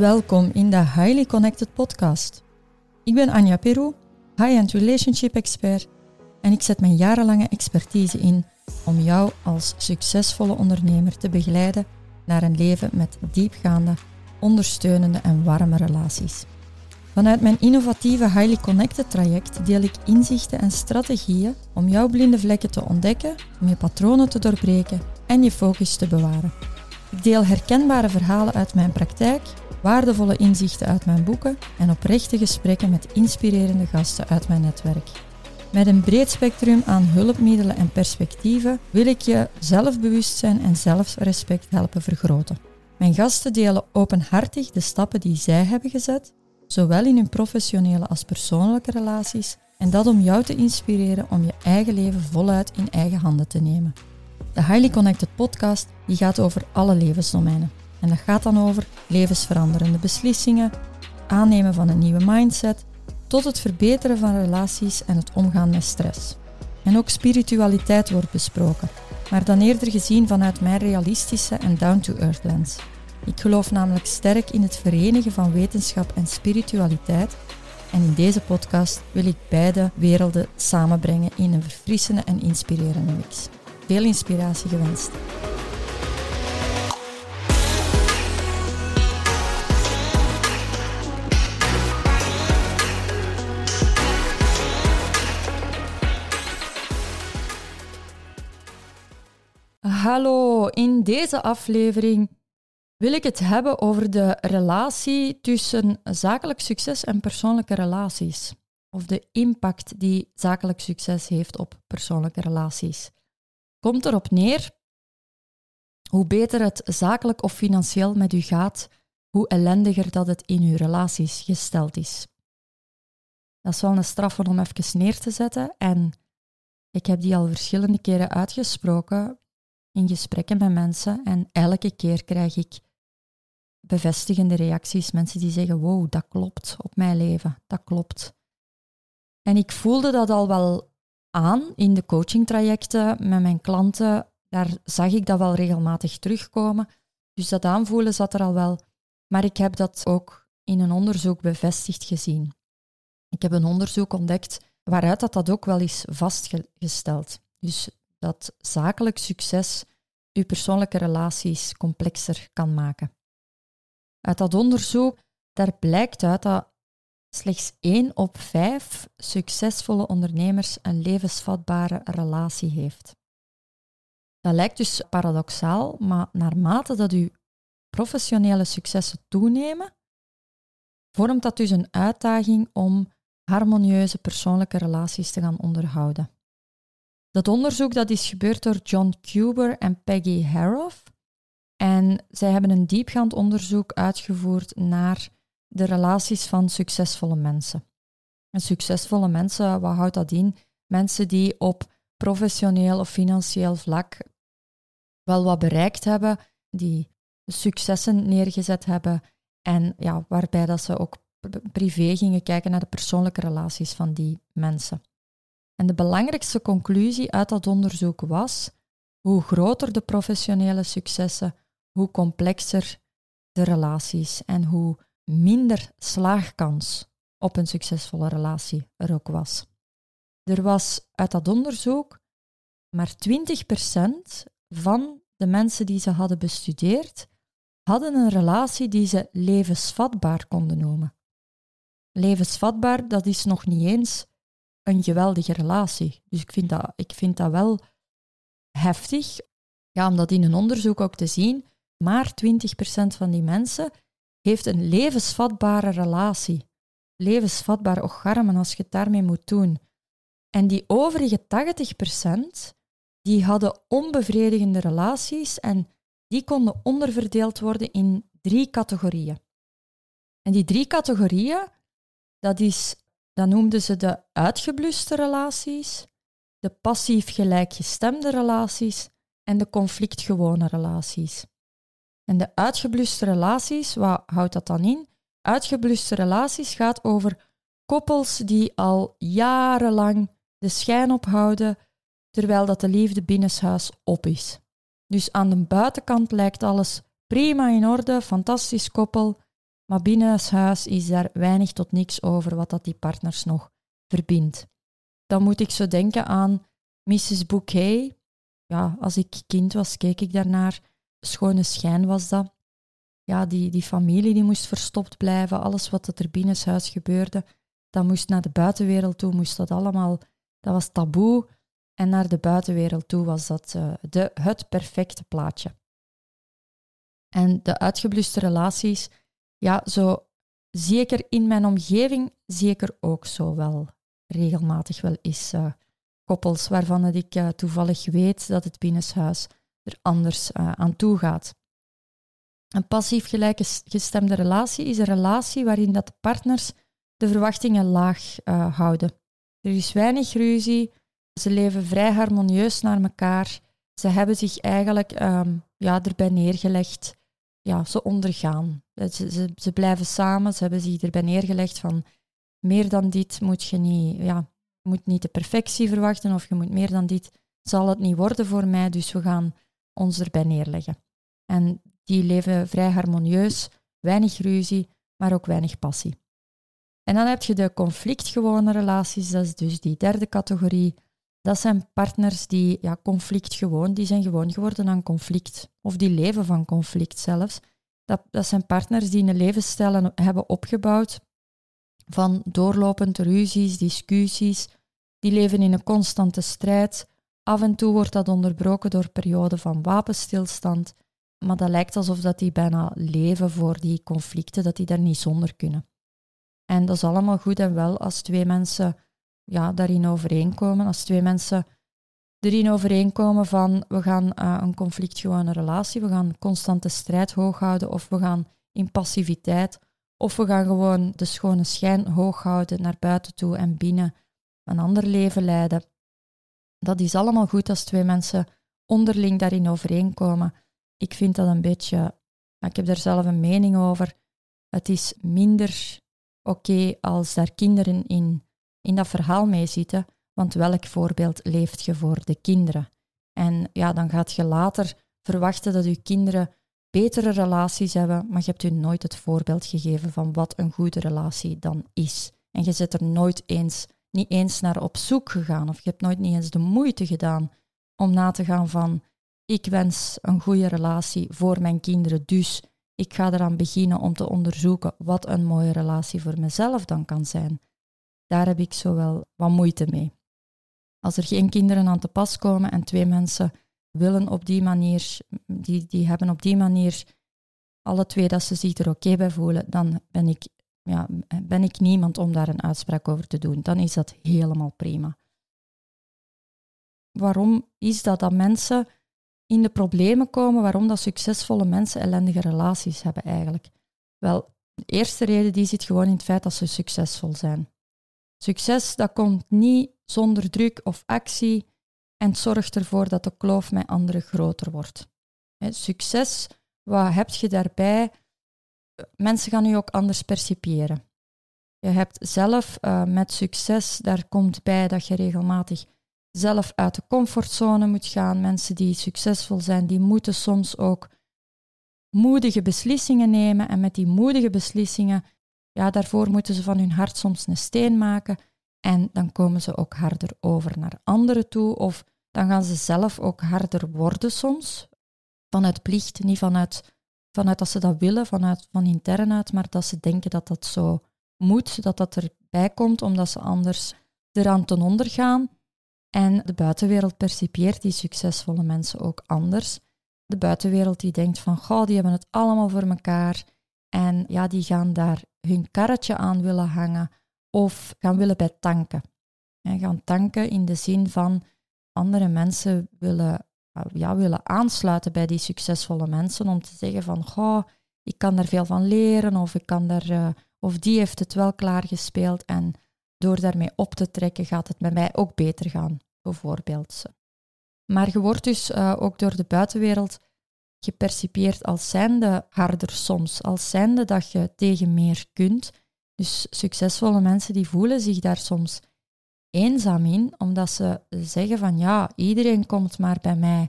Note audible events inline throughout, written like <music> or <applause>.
Welkom in de Highly Connected Podcast. Ik ben Anja Peru, high-end relationship expert, en ik zet mijn jarenlange expertise in om jou als succesvolle ondernemer te begeleiden naar een leven met diepgaande, ondersteunende en warme relaties. Vanuit mijn innovatieve Highly Connected traject deel ik inzichten en strategieën om jouw blinde vlekken te ontdekken, om je patronen te doorbreken en je focus te bewaren. Ik deel herkenbare verhalen uit mijn praktijk, waardevolle inzichten uit mijn boeken en oprechte gesprekken met inspirerende gasten uit mijn netwerk. Met een breed spectrum aan hulpmiddelen en perspectieven wil ik je zelfbewustzijn en zelfrespect helpen vergroten. Mijn gasten delen openhartig de stappen die zij hebben gezet, zowel in hun professionele als persoonlijke relaties, en dat om jou te inspireren om je eigen leven voluit in eigen handen te nemen. De Highly Connected podcast die gaat over alle levensdomeinen. En dat gaat dan over levensveranderende beslissingen, aannemen van een nieuwe mindset, tot het verbeteren van relaties en het omgaan met stress. En ook spiritualiteit wordt besproken, maar dan eerder gezien vanuit mijn realistische en down-to-earth lens. Ik geloof namelijk sterk in het verenigen van wetenschap en spiritualiteit en in deze podcast wil ik beide werelden samenbrengen in een verfrissende en inspirerende mix. Veel inspiratie gewenst. Hallo, in deze aflevering wil ik het hebben over de relatie tussen zakelijk succes en persoonlijke relaties. Of de impact die zakelijk succes heeft op persoonlijke relaties. Komt erop neer, hoe beter het zakelijk of financieel met u gaat, hoe ellendiger dat het in uw relaties gesteld is. Dat is wel een straf om even neer te zetten en ik heb die al verschillende keren uitgesproken, in gesprekken met mensen en elke keer krijg ik bevestigende reacties. Mensen die zeggen, wow, dat klopt op mijn leven, dat klopt. En ik voelde dat al wel aan in de coachingtrajecten met mijn klanten. Daar zag ik dat wel regelmatig terugkomen. Dus dat aanvoelen zat er al wel. Maar ik heb dat ook in een onderzoek bevestigd gezien. Ik heb een onderzoek ontdekt waaruit dat, dat ook wel is vastgesteld. Dus dat zakelijk succes uw persoonlijke relaties complexer kan maken. Uit dat onderzoek, daar blijkt uit dat slechts 1 op 5 succesvolle ondernemers een levensvatbare relatie heeft. Dat lijkt dus paradoxaal, maar naarmate dat uw professionele successen toenemen, vormt dat dus een uitdaging om harmonieuze persoonlijke relaties te gaan onderhouden. Dat onderzoek dat is gebeurd door John Cuber en Peggy Haroff. En zij hebben een diepgaand onderzoek uitgevoerd naar de relaties van succesvolle mensen. En succesvolle mensen, wat houdt dat in? Mensen die op professioneel of financieel vlak wel wat bereikt hebben, die successen neergezet hebben en ja, waarbij dat ze ook privé gingen kijken naar de persoonlijke relaties van die mensen. En de belangrijkste conclusie uit dat onderzoek was: hoe groter de professionele successen, hoe complexer de relaties en hoe minder slaagkans op een succesvolle relatie er ook was. Er was uit dat onderzoek maar 20% van de mensen die ze hadden bestudeerd, hadden een relatie die ze levensvatbaar konden noemen. Levensvatbaar, dat is nog niet eens een geweldige relatie. Dus ik vind dat, ik vind dat wel heftig, ja, om dat in een onderzoek ook te zien. Maar 20% van die mensen heeft een levensvatbare relatie. Levensvatbaar, och garmen als je het daarmee moet doen. En die overige 80%, die hadden onbevredigende relaties en die konden onderverdeeld worden in drie categorieën. En die drie categorieën, dat is dan noemden ze de uitgebluste relaties, de passief gelijkgestemde relaties en de conflictgewone relaties. En de uitgebluste relaties, wat houdt dat dan in? Uitgebluste relaties gaat over koppels die al jarenlang de schijn ophouden terwijl dat de liefde binnenshuis op is. Dus aan de buitenkant lijkt alles prima in orde, fantastisch koppel, Maar binnen huis is daar weinig tot niks over wat dat die partners nog verbindt. Dan moet ik zo denken aan Mrs. Bouquet. Ja, als ik kind was, keek ik daarnaar. Schone schijn was dat. Ja, die, die familie die moest verstopt blijven. Alles wat er binnen huis gebeurde, dat moest naar de buitenwereld toe, moest dat allemaal... Dat was taboe. En naar de buitenwereld toe was dat uh, de, het perfecte plaatje. En de uitgebluste relaties, ja, zo zeker in mijn omgeving, zeker ook zo wel regelmatig wel eens uh, koppels waarvan ik uh, toevallig weet dat het binnenshuis er anders uh, aan toe gaat. Een passief gelijkgestemde relatie is een relatie waarin dat de partners de verwachtingen laag houden. Er is weinig ruzie, ze leven vrij harmonieus naar elkaar. Ze hebben zich eigenlijk um, ja, erbij neergelegd. Ja, ze ondergaan. Ze, ze, ze, blijven samen. Ze hebben zich erbij neergelegd van meer dan dit moet je niet, ja, moet niet de perfectie verwachten of je moet meer dan dit zal het niet worden voor mij, dus we gaan ons erbij neerleggen. En die leven vrij harmonieus, weinig ruzie, maar ook weinig passie. En dan heb je de conflictgewone relaties, dat is dus die derde categorie. Dat zijn partners die ja, conflict gewoon, die zijn gewoon geworden aan conflict. Of die leven van conflict zelfs. Dat, dat zijn partners die een levensstijl hebben opgebouwd van doorlopend ruzies, discussies. Die leven in een constante strijd. Af en toe wordt dat onderbroken door perioden van wapenstilstand. Maar dat lijkt alsof dat die bijna leven voor die conflicten, dat die daar niet zonder kunnen. En dat is allemaal goed en wel als twee mensen ja, daarin overeenkomen. Als twee mensen erin overeenkomen van we gaan uh, een conflictgewone relatie, we gaan constante strijd hoog houden of we gaan in passiviteit of we gaan gewoon de schone schijn hoog houden naar buiten toe en binnen een ander leven leiden. Dat is allemaal goed als twee mensen onderling daarin overeenkomen. Ik vind dat een beetje, ik heb daar zelf een mening over. Het is minder oké als daar kinderen in in dat verhaal mee zitten, want welk voorbeeld leeft je voor de kinderen? En ja, dan gaat je later verwachten dat je kinderen betere relaties hebben, maar je hebt u nooit het voorbeeld gegeven van wat een goede relatie dan is. En je zit er nooit eens, niet eens naar op zoek gegaan, of je hebt nooit niet eens de moeite gedaan om na te gaan van ik wens een goede relatie voor mijn kinderen, dus ik ga eraan beginnen om te onderzoeken wat een mooie relatie voor mezelf dan kan zijn daar heb ik zo wat moeite mee. Als er geen kinderen aan te pas komen en twee mensen willen op die manier, die, die hebben op die manier alle twee dat ze zich er oké bij voelen, dan ben ik, ja, ben ik niemand om daar een uitspraak over te doen. Dan is dat helemaal prima. Waarom is dat dat mensen in de problemen komen, waarom dat succesvolle mensen ellendige relaties hebben eigenlijk? Wel, de eerste reden die zit gewoon in het feit dat ze succesvol zijn. Succes dat komt niet zonder druk of actie en zorgt ervoor dat de kloof met anderen groter wordt. Succes, wat heb je daarbij? Mensen gaan u ook anders percipiëren. Je hebt zelf uh, met succes, daar komt bij dat je regelmatig zelf uit de comfortzone moet gaan. Mensen die succesvol zijn, die moeten soms ook moedige beslissingen nemen. En met die moedige beslissingen ja, daarvoor moeten ze van hun hart soms een steen maken en dan komen ze ook harder over naar anderen toe of dan gaan ze zelf ook harder worden soms. Vanuit plicht, niet vanuit, vanuit dat ze dat willen, vanuit van intern uit, maar dat ze denken dat dat zo moet, dat dat erbij komt omdat ze anders eraan ten onder gaan. En de buitenwereld percipieert die succesvolle mensen ook anders. De buitenwereld die denkt van, goh, die hebben het allemaal voor elkaar. En ja, die gaan daar hun karretje aan willen hangen of gaan willen bij tanken. En gaan tanken in de zin van andere mensen willen, ja, willen aansluiten bij die succesvolle mensen om te zeggen van, goh, ik kan daar veel van leren of, ik kan daar, uh, of die heeft het wel klaargespeeld en door daarmee op te trekken gaat het met mij ook beter gaan, bijvoorbeeld. Maar je wordt dus uh, ook door de buitenwereld gepercipieerd als zijnde harder soms, als zijnde dat je tegen meer kunt. Dus succesvolle mensen die voelen zich daar soms eenzaam in, omdat ze zeggen van ja, iedereen komt maar bij mij,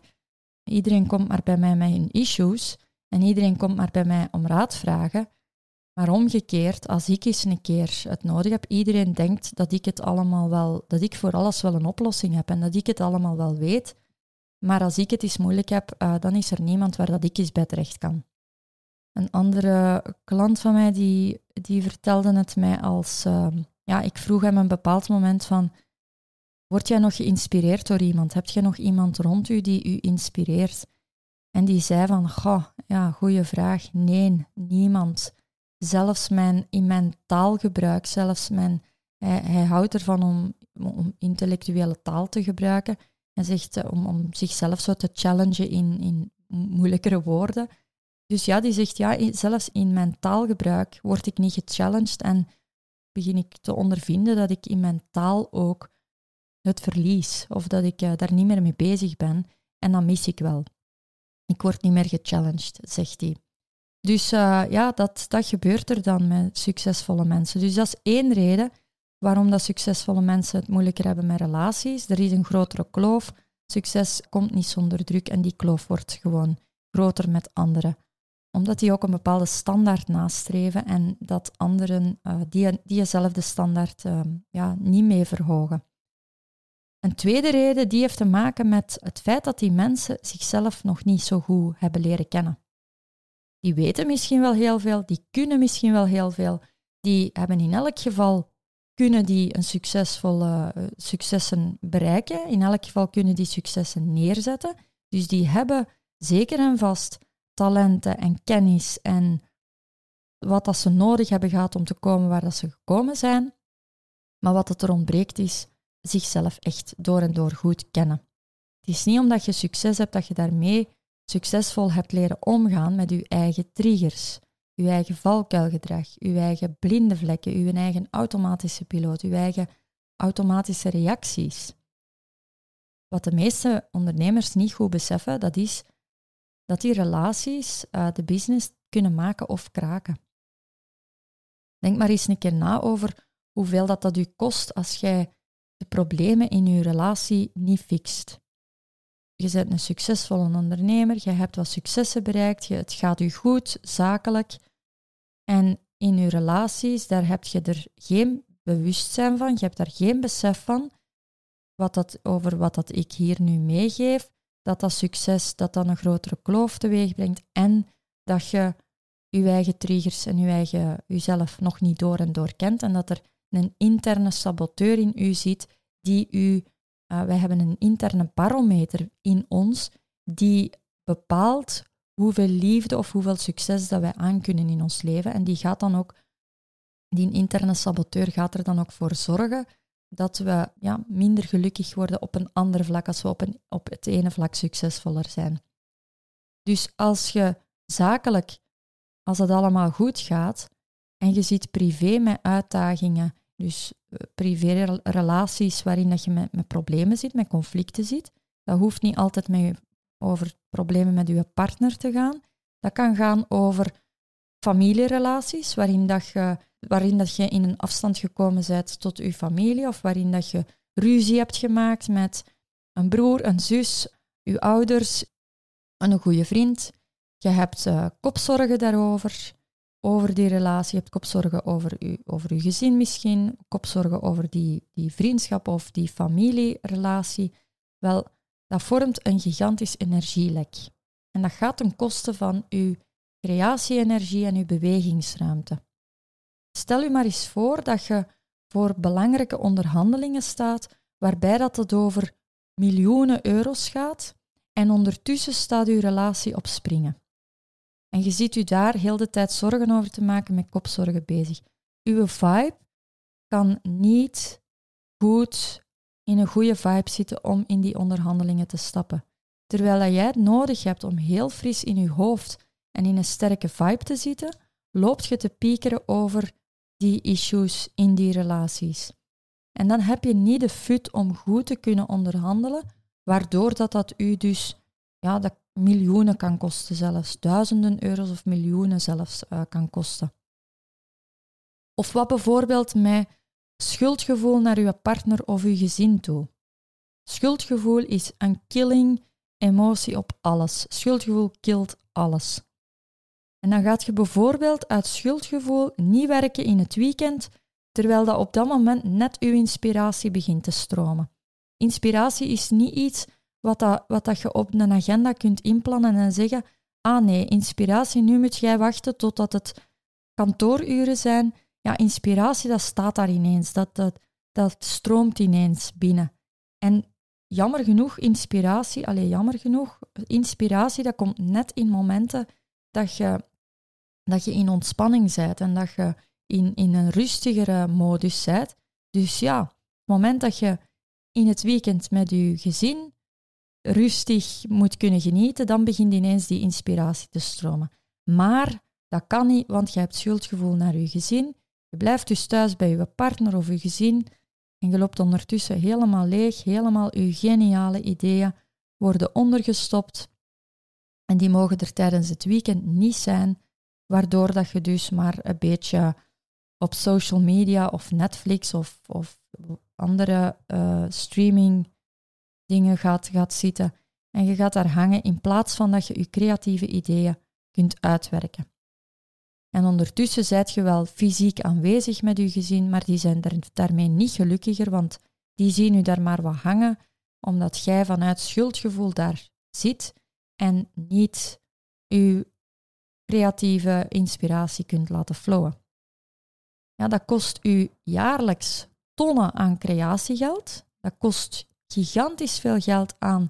iedereen komt maar bij mij met hun issues en iedereen komt maar bij mij om raad vragen. Maar omgekeerd, als ik eens een keer het nodig heb, iedereen denkt dat ik het allemaal wel, dat ik voor alles wel een oplossing heb en dat ik het allemaal wel weet. Maar als ik het eens moeilijk heb, uh, dan is er niemand waar dat ik eens bij terecht kan. Een andere klant van mij die, die vertelde het mij als, uh, ja, ik vroeg hem een bepaald moment van, word jij nog geïnspireerd door iemand? Heb je nog iemand rond u die u inspireert? En die zei van, goh, ja, goede vraag. Nee, niemand. Zelfs mijn, in mijn taalgebruik, zelfs mijn, hij, hij houdt ervan om, om intellectuele taal te gebruiken. En zegt eh, om, om zichzelf zo te challengen in, in moeilijkere woorden. Dus ja, die zegt ja, zelfs in mijn taalgebruik word ik niet gechallenged en begin ik te ondervinden dat ik in mijn taal ook het verlies of dat ik uh, daar niet meer mee bezig ben. En dan mis ik wel. Ik word niet meer gechallenged, zegt hij. Dus uh, ja, dat, dat gebeurt er dan met succesvolle mensen. Dus dat is één reden waarom dat succesvolle mensen het moeilijker hebben met relaties. Er is een grotere kloof. Succes komt niet zonder druk en die kloof wordt gewoon groter met anderen. Omdat die ook een bepaalde standaard nastreven en dat anderen uh, die, diezelfde standaard uh, ja, niet mee verhogen. Een tweede reden die heeft te maken met het feit dat die mensen zichzelf nog niet zo goed hebben leren kennen. Die weten misschien wel heel veel, die kunnen misschien wel heel veel, die hebben in elk geval kunnen die een succesvolle uh, successen bereiken. In elk geval kunnen die successen neerzetten. Dus die hebben zeker en vast talenten en kennis en wat dat ze nodig hebben gehad om te komen waar dat ze gekomen zijn. Maar wat het er ontbreekt is zichzelf echt door en door goed kennen. Het is niet omdat je succes hebt dat je daarmee succesvol hebt leren omgaan met je eigen triggers, je eigen valkuilgedrag, je eigen blinde vlekken, je eigen automatische piloot, je eigen automatische reacties. Wat de meeste ondernemers niet goed beseffen, dat is dat die relaties uh, de business kunnen maken of kraken. Denk maar eens een keer na over hoeveel dat, dat u kost als jij de problemen in je relatie niet fixt. Je bent een succesvolle ondernemer, je hebt wat successen bereikt, je, het gaat u goed, zakelijk. En in je relaties, daar heb je er geen bewustzijn van, je hebt daar geen besef van wat dat, over wat dat ik hier nu meegeef, dat dat succes dat dan een grotere kloof teweeg brengt en dat je je eigen triggers en je eigen jezelf nog niet door en door kent en dat er een interne saboteur in u ziet die u, uh, wij hebben een interne barometer in ons die bepaalt hoeveel liefde of hoeveel succes dat wij aankunnen in ons leven. En die gaat dan ook, die interne saboteur gaat er dan ook voor zorgen dat we ja, minder gelukkig worden op een ander vlak als we op, een, op het ene vlak succesvoller zijn. Dus als je zakelijk, als het allemaal goed gaat en je ziet privé met uitdagingen, dus eh, privé-relaties waarin dat je met, met problemen zit, met conflicten zit. Dat hoeft niet altijd met, over problemen met je partner te gaan. Dat kan gaan over familierelaties, waarin, dat je, waarin dat je in een afstand gekomen bent tot je familie, of waarin dat je ruzie hebt gemaakt met een broer, een zus, je ouders, een goede vriend. Je hebt uh, kopzorgen daarover over die relatie, je hebt kopzorgen over je, over gezin misschien, kopzorgen over die, die vriendschap of die familierelatie. Wel, dat vormt een gigantisch energielek. En dat gaat ten koste van uw creatie-energie en uw bewegingsruimte. Stel u maar eens voor dat je voor belangrijke onderhandelingen staat waarbij dat het over miljoenen euro's gaat en ondertussen staat uw relatie op springen. En je ziet u daar heel de tijd zorgen over te maken, met kopzorgen bezig. Uw vibe kan niet goed in een goede vibe zitten om in die onderhandelingen te stappen. Terwijl dat jij het nodig hebt om heel fris in je hoofd en in een sterke vibe te zitten, loopt je te piekeren over die issues in die relaties. En dan heb je niet de fut om goed te kunnen onderhandelen, waardoor dat, dat u dus, ja, dat miljoenen kan kosten zelfs, duizenden euro's of miljoenen zelfs uh, kan kosten. Of wat bijvoorbeeld met schuldgevoel naar uw partner of uw gezin toe. Schuldgevoel is een killing emotie op alles. Schuldgevoel kilt alles. En dan gaat je bijvoorbeeld uit schuldgevoel niet werken in het weekend, terwijl dat op dat moment net uw inspiratie begint te stromen. Inspiratie is niet iets wat, dat, wat dat je op een agenda kunt inplannen en zeggen, ah nee, inspiratie, nu moet jij wachten totdat het kantooruren zijn. Ja, inspiratie, dat staat daar ineens, dat, dat, dat stroomt ineens binnen. En jammer genoeg, inspiratie, alleen jammer genoeg, inspiratie, dat komt net in momenten dat je, dat je in ontspanning bent en dat je in, in een rustigere modus bent. Dus ja, het moment dat je in het weekend met je gezin rustig moet kunnen genieten, dan begint ineens die inspiratie te stromen. Maar dat kan niet, want je hebt schuldgevoel naar je gezin. Je blijft dus thuis bij je partner of je gezin en je loopt ondertussen helemaal leeg, helemaal je geniale ideeën worden ondergestopt. En die mogen er tijdens het weekend niet zijn, waardoor dat je dus maar een beetje op social media of Netflix of, of andere uh, streaming dingen gaat, gaat zitten. En je gaat daar hangen in plaats van dat je je creatieve ideeën kunt uitwerken. En ondertussen zijt je wel fysiek aanwezig met je gezin, maar die zijn daarmee niet gelukkiger, want die zien u daar maar wat hangen, omdat jij vanuit schuldgevoel daar zit en niet uw creatieve inspiratie kunt laten flowen. Ja, dat kost u jaarlijks tonnen aan creatiegeld. Dat kost gigantisch veel geld aan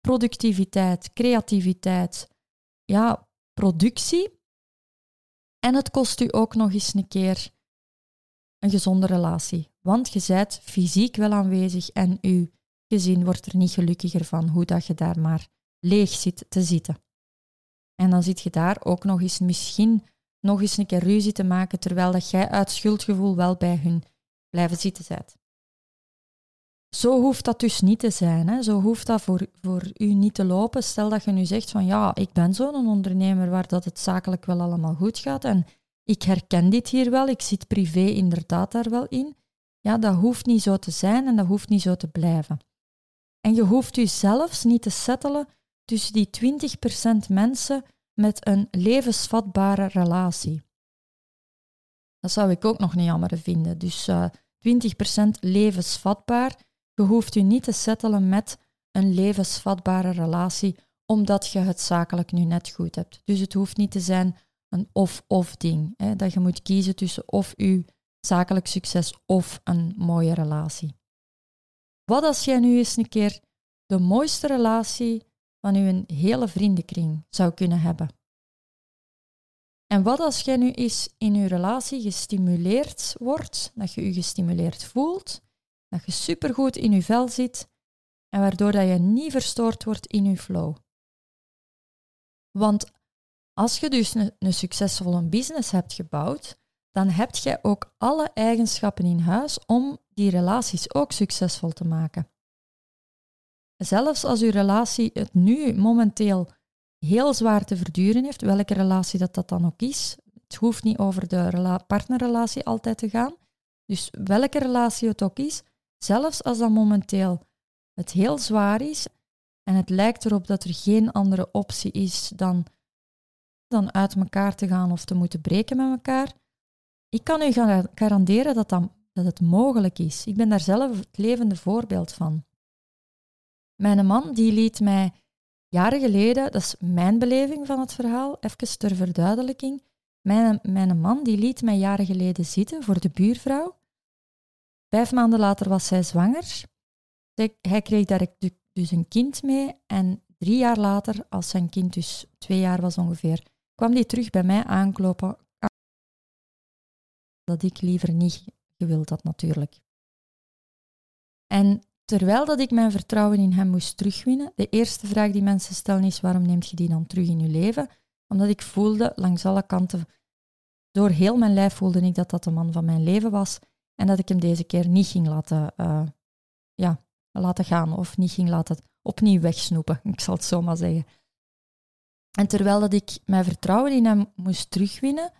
productiviteit, creativiteit, ja, productie. En het kost u ook nog eens een keer een gezonde relatie. Want je bent fysiek wel aanwezig en uw gezin wordt er niet gelukkiger van hoe dat je daar maar leeg zit te zitten. En dan zit je daar ook nog eens misschien nog eens een keer ruzie te maken, terwijl dat jij uit schuldgevoel wel bij hun blijven zitten bent. Zo hoeft dat dus niet te zijn. Hè. Zo hoeft dat voor, voor u niet te lopen. Stel dat je nu zegt van ja, ik ben zo'n ondernemer waar dat het zakelijk wel allemaal goed gaat en ik herken dit hier wel, ik zit privé inderdaad daar wel in. Ja, dat hoeft niet zo te zijn en dat hoeft niet zo te blijven. En je hoeft u zelfs niet te settelen tussen die 20% mensen met een levensvatbare relatie. Dat zou ik ook nog niet jammer vinden. Dus uh, eh, 20% levensvatbaar je hoeft je niet te settelen met een levensvatbare relatie omdat je het zakelijk nu net goed hebt. Dus het hoeft niet te zijn een of-of ding. Hè, dat je moet kiezen tussen of je zakelijk succes of een mooie relatie. Wat als jij nu eens een keer de mooiste relatie van je hele vriendenkring zou kunnen hebben? En wat als jij nu eens in je relatie gestimuleerd wordt, dat je je gestimuleerd voelt, dat je supergoed in je vel zit en waardoor dat je niet verstoord wordt in je flow. Want als je dus een, succesvolle business hebt gebouwd, dan heb je ook alle eigenschappen in huis om die relaties ook succesvol te maken. Zelfs als uw relatie het nu momenteel heel zwaar te verduren heeft, welke relatie dat, dat dan ook is, het hoeft niet over de partnerrelatie altijd te gaan, dus welke relatie het ook is, Zelfs als dat momenteel het heel zwaar is en het lijkt erop dat er geen andere optie is dan, dan uit elkaar te gaan of te moeten breken met elkaar. Ik kan u garanderen dat, dat, dat het mogelijk is. Ik ben daar zelf het levende voorbeeld van. Mijn man die liet mij jaren geleden, dat is mijn beleving van het verhaal, even ter verduidelijking. Mijn, mijn man die liet mij jaren geleden zitten voor de buurvrouw. Vijf maanden later was zij zwanger. Hij kreeg daar dus een kind mee. En drie jaar later, als zijn kind dus twee jaar was ongeveer, kwam hij terug bij mij aankloppen. Dat ik liever niet gewild had, natuurlijk. En terwijl dat ik mijn vertrouwen in hem moest terugwinnen, de eerste vraag die mensen stellen is: waarom neemt je die dan terug in je leven? Omdat ik voelde langs alle kanten, door heel mijn lijf voelde ik dat dat de man van mijn leven was. En dat ik hem deze keer niet ging laten, uh, ja, laten gaan of niet ging laten opnieuw wegsnoepen, <laughs> ik zal het zo maar zeggen. En terwijl dat ik mijn vertrouwen in hem moest terugwinnen,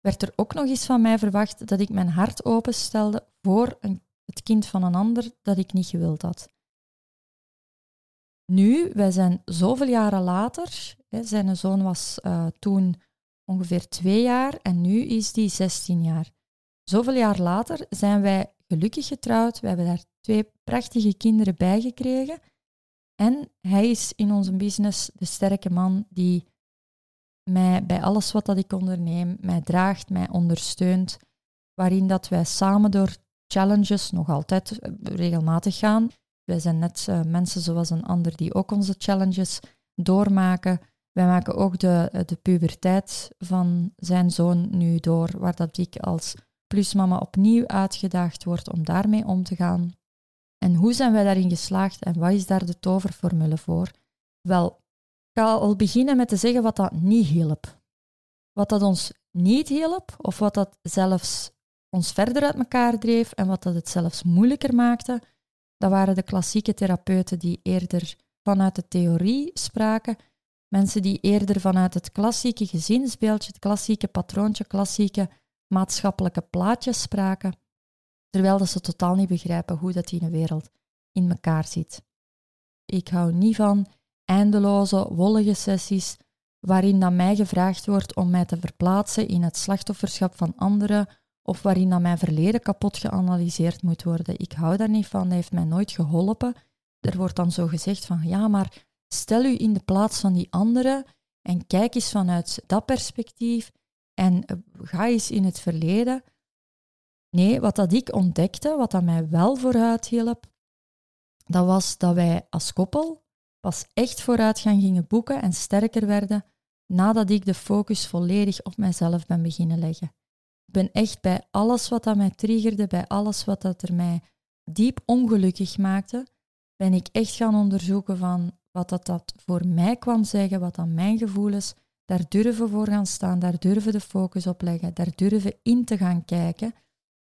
werd er ook nog eens van mij verwacht dat ik mijn hart openstelde voor een, het kind van een ander dat ik niet gewild had. Nu, wij zijn zoveel jaren later, hè, zijn zoon was uh, toen ongeveer twee jaar en nu is die 16 jaar. Zoveel jaar later zijn wij gelukkig getrouwd. We hebben daar twee prachtige kinderen bij gekregen. En hij is in onze business de sterke man die mij bij alles wat dat ik onderneem, mij draagt, mij ondersteunt, waarin dat wij samen door challenges nog altijd eh, regelmatig gaan. Wij zijn net uh, mensen zoals een ander die ook onze challenges doormaken. Wij maken ook de, eh, de puberteit van zijn zoon nu door, waar dat ik als plusmama opnieuw uitgedaagd word om daarmee om te gaan. En hoe zijn wij daarin geslaagd en wat is daar de toverformule voor? Wel, ik ga al beginnen met te zeggen wat dat niet hielp. Wat dat ons niet hielp, of wat dat zelfs ons verder uit elkaar dreef en wat dat het zelfs moeilijker maakte, dat waren de klassieke therapeuten die eerder vanuit de theorie spraken, mensen die eerder vanuit het klassieke gezinsbeeldje, het klassieke patroontje, klassieke maatschappelijke plaatjes spraken, terwijl ze totaal niet begrijpen hoe dat die wereld in elkaar zit. Ik hou niet van eindeloze, wollige sessies waarin dan mij gevraagd wordt om mij te verplaatsen in het slachtofferschap van anderen of waarin dan mijn verleden kapot geanalyseerd moet worden. Ik hou daar niet van, dat heeft mij nooit geholpen. Er wordt dan zo gezegd van ja, maar stel u in de plaats van die anderen en kijk eens vanuit dat perspectief en eh, ga eens in het verleden. Nee, wat dat ik ontdekte, wat dat mij wel vooruit hielp, dat was dat wij als koppel pas echt vooruitgang gingen boeken en sterker werden nadat ik de focus volledig op mijzelf ben beginnen leggen. Ik ben echt bij alles wat dat mij triggerde, bij alles wat dat er mij diep ongelukkig maakte, ben ik echt gaan onderzoeken van wat dat, dat voor mij kwam zeggen, wat dan mijn gevoelens, daar durven voor gaan staan, daar durven de focus op leggen, daar durven in te gaan kijken,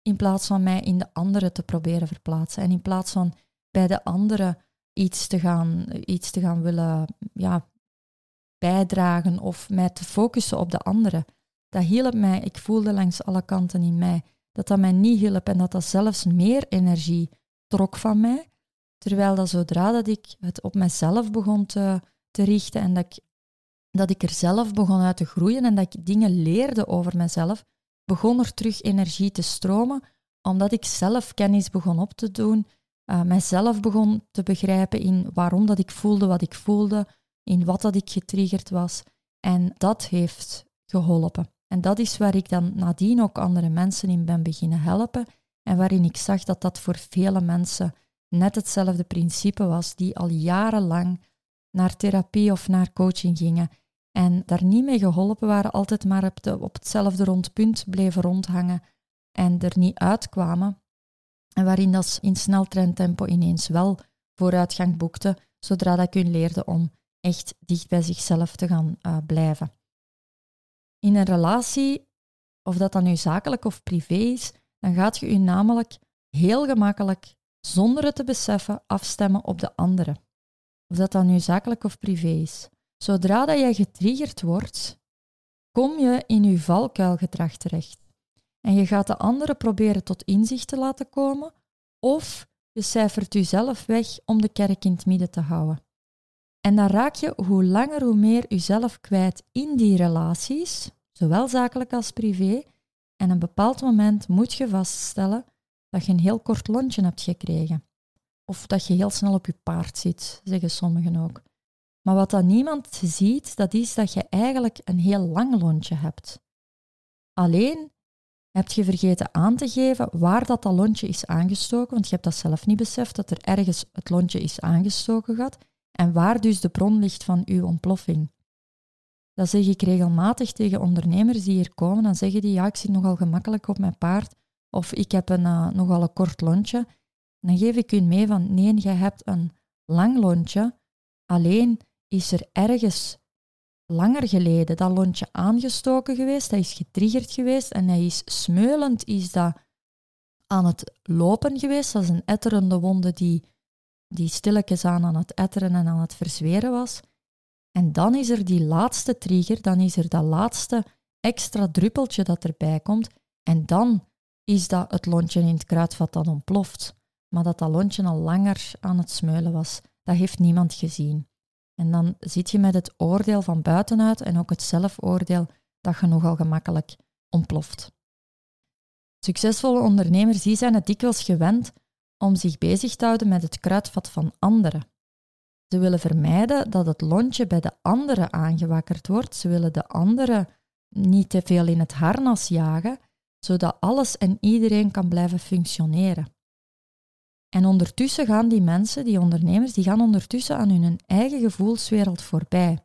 in plaats van mij in de andere te proberen verplaatsen en in plaats van bij de andere iets te gaan, iets te gaan willen ja, bijdragen of mij te focussen op de andere. Dat hielp mij, ik voelde langs alle kanten in mij dat dat mij niet hielp en dat dat zelfs meer energie trok van mij. Terwijl dat zodra dat ik het op mezelf begon te, te richten en dat ik, dat ik er zelf begon uit te groeien en dat ik dingen leerde over mezelf, begon er terug energie te stromen, omdat ik zelf kennis begon op te doen, uh, mijzelf begon te begrijpen in waarom dat ik voelde wat ik voelde, in wat dat ik getriggerd was. En dat heeft geholpen. En dat is waar ik dan nadien ook andere mensen in ben beginnen helpen en waarin ik zag dat dat voor vele mensen net hetzelfde principe was, die al jarenlang naar therapie of naar coaching gingen en daar niet mee geholpen waren, altijd maar op, de, op hetzelfde rondpunt bleven rondhangen en er niet uitkwamen. En waarin dat in sneltreintempo ineens wel vooruitgang boekte, zodra dat ik hun leerde om echt dicht bij zichzelf te gaan uh, blijven. In een relatie, of dat dan nu zakelijk of privé is, dan gaat je je namelijk heel gemakkelijk, zonder het te beseffen, afstemmen op de andere. Of dat dan nu zakelijk of privé is. Zodra dat jij getriggerd wordt, kom je in je valkuilgedrag terecht. En je gaat de andere proberen tot inzicht te laten komen, of je cijfert jezelf weg om de kerk in het midden te houden. En dan raak je hoe langer hoe meer jezelf kwijt in die relaties, zowel zakelijk als privé. En een bepaald moment moet je vaststellen dat je een heel kort lontje hebt gekregen. Of dat je heel snel op je paard zit, zeggen sommigen ook. Maar wat dan niemand ziet, dat is dat je eigenlijk een heel lang lontje hebt. Alleen heb je vergeten aan te geven waar dat, lontje is aangestoken, want je hebt dat zelf niet beseft, dat er ergens het lontje is aangestoken gaat en waar dus de bron ligt van uw ontploffing. Dat zeg ik regelmatig tegen ondernemers die hier komen. Dan zeggen die, ja, ik zit nogal gemakkelijk op mijn paard. Of ik heb een, uh, nogal een kort lontje. Dan geef ik u mee van, nee, je hebt een lang lontje. Alleen is er ergens langer geleden dat lontje aangestoken geweest. Dat is getriggerd geweest. En hij is smeulend, is dat aan het lopen geweest. Dat is een etterende wonde die die stilletjes aan aan het etteren en aan het verzweren was. En dan is er die laatste trigger, dan is er dat laatste extra druppeltje dat erbij komt. En dan is dat het lontje in het kruidvat dat ontploft. Maar dat dat lontje al langer aan het smeulen was, dat heeft niemand gezien. En dan zit je met het oordeel van buitenuit en ook het zelfoordeel dat je nogal gemakkelijk ontploft. Succesvolle ondernemers die zijn het dikwijls gewend om zich bezig te houden met het kruidvat van anderen. Ze willen vermijden dat het lontje bij de anderen aangewakkerd wordt. Ze willen de anderen niet te veel in het harnas jagen, zodat alles en iedereen kan blijven functioneren. En ondertussen gaan die mensen, die ondernemers, die gaan ondertussen aan hun eigen gevoelswereld voorbij.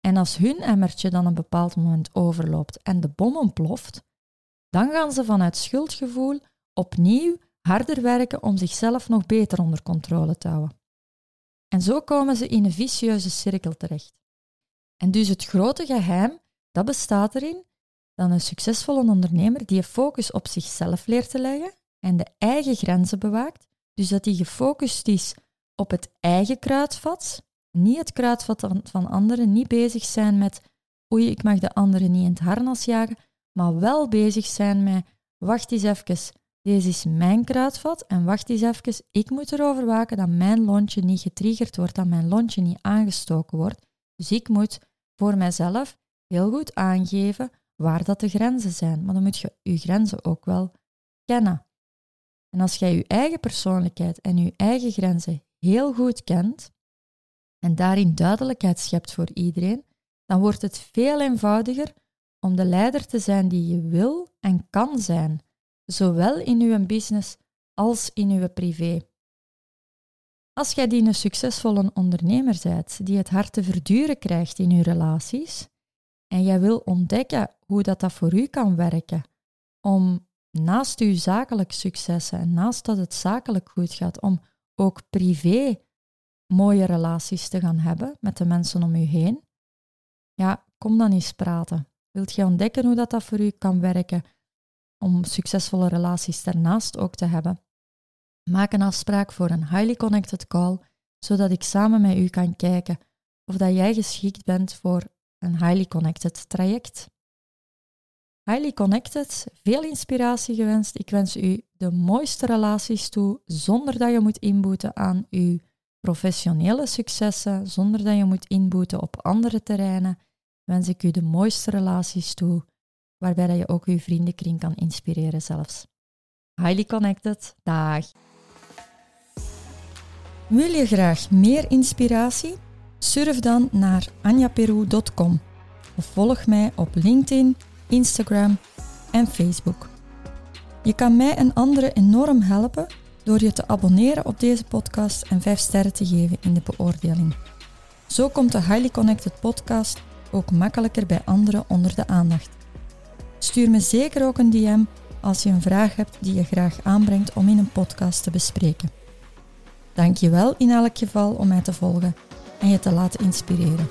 En als hun emmertje dan een bepaald moment overloopt en de bom ontploft, dan gaan ze vanuit schuldgevoel opnieuw harder werken om zichzelf nog beter onder controle te houden. En zo komen ze in een vicieuze cirkel terecht. En dus het grote geheim, dat bestaat erin dat een succesvolle ondernemer die focus op zichzelf leert te leggen en de eigen grenzen bewaakt, dus dat hij gefocust is op het eigen kruidvat, niet het kruidvat van anderen, niet bezig zijn met oei, ik mag de anderen niet in het harnas jagen, maar wel bezig zijn met wacht eens even, deze is mijn kruidvat en wacht eens even, ik moet erover waken dat mijn lontje niet getriggerd wordt, dat mijn lontje niet aangestoken wordt. Dus ik moet voor mijzelf heel goed aangeven waar dat de grenzen zijn. Maar dan moet je je grenzen ook wel kennen. En als jij je eigen persoonlijkheid en je eigen grenzen heel goed kent en daarin duidelijkheid schept voor iedereen, dan wordt het veel eenvoudiger om de leider te zijn die je wil en kan zijn, zowel in uw business als in uw privé. Als jij die een succesvolle ondernemer bent, die het hart te verduren krijgt in uw relaties, en jij wil ontdekken hoe dat, dat voor u kan werken, om naast uw zakelijk successen en naast dat het zakelijk goed gaat, om ook privé mooie relaties te gaan hebben met de mensen om u heen, ja, kom dan eens praten. Wilt je ontdekken hoe dat, dat voor u kan werken om succesvolle relaties daarnaast ook te hebben? Maak een afspraak voor een highly connected call, zodat ik samen met u kan kijken of dat jij geschikt bent voor een highly connected traject. Highly connected, veel inspiratie gewenst. Ik wens u de mooiste relaties toe, zonder dat je moet inboeten aan uw professionele successen, zonder dat je moet inboeten op andere terreinen. Wens ik u de mooiste relaties toe, waarbij dat je ook uw vriendenkring kan inspireren zelfs. Highly connected, dag! Wil je graag meer inspiratie? Surf dan naar anjaperu.com of volg mij op LinkedIn, Instagram en Facebook. Je kan mij en anderen enorm helpen door je te abonneren op deze podcast en 5 sterren te geven in de beoordeling. Zo komt de Highly Connected podcast ook makkelijker bij anderen onder de aandacht. Stuur me zeker ook een DM als je een vraag hebt die je graag aanbrengt om in een podcast te bespreken. Dank je wel in elk geval om mij te volgen en je te laten inspireren.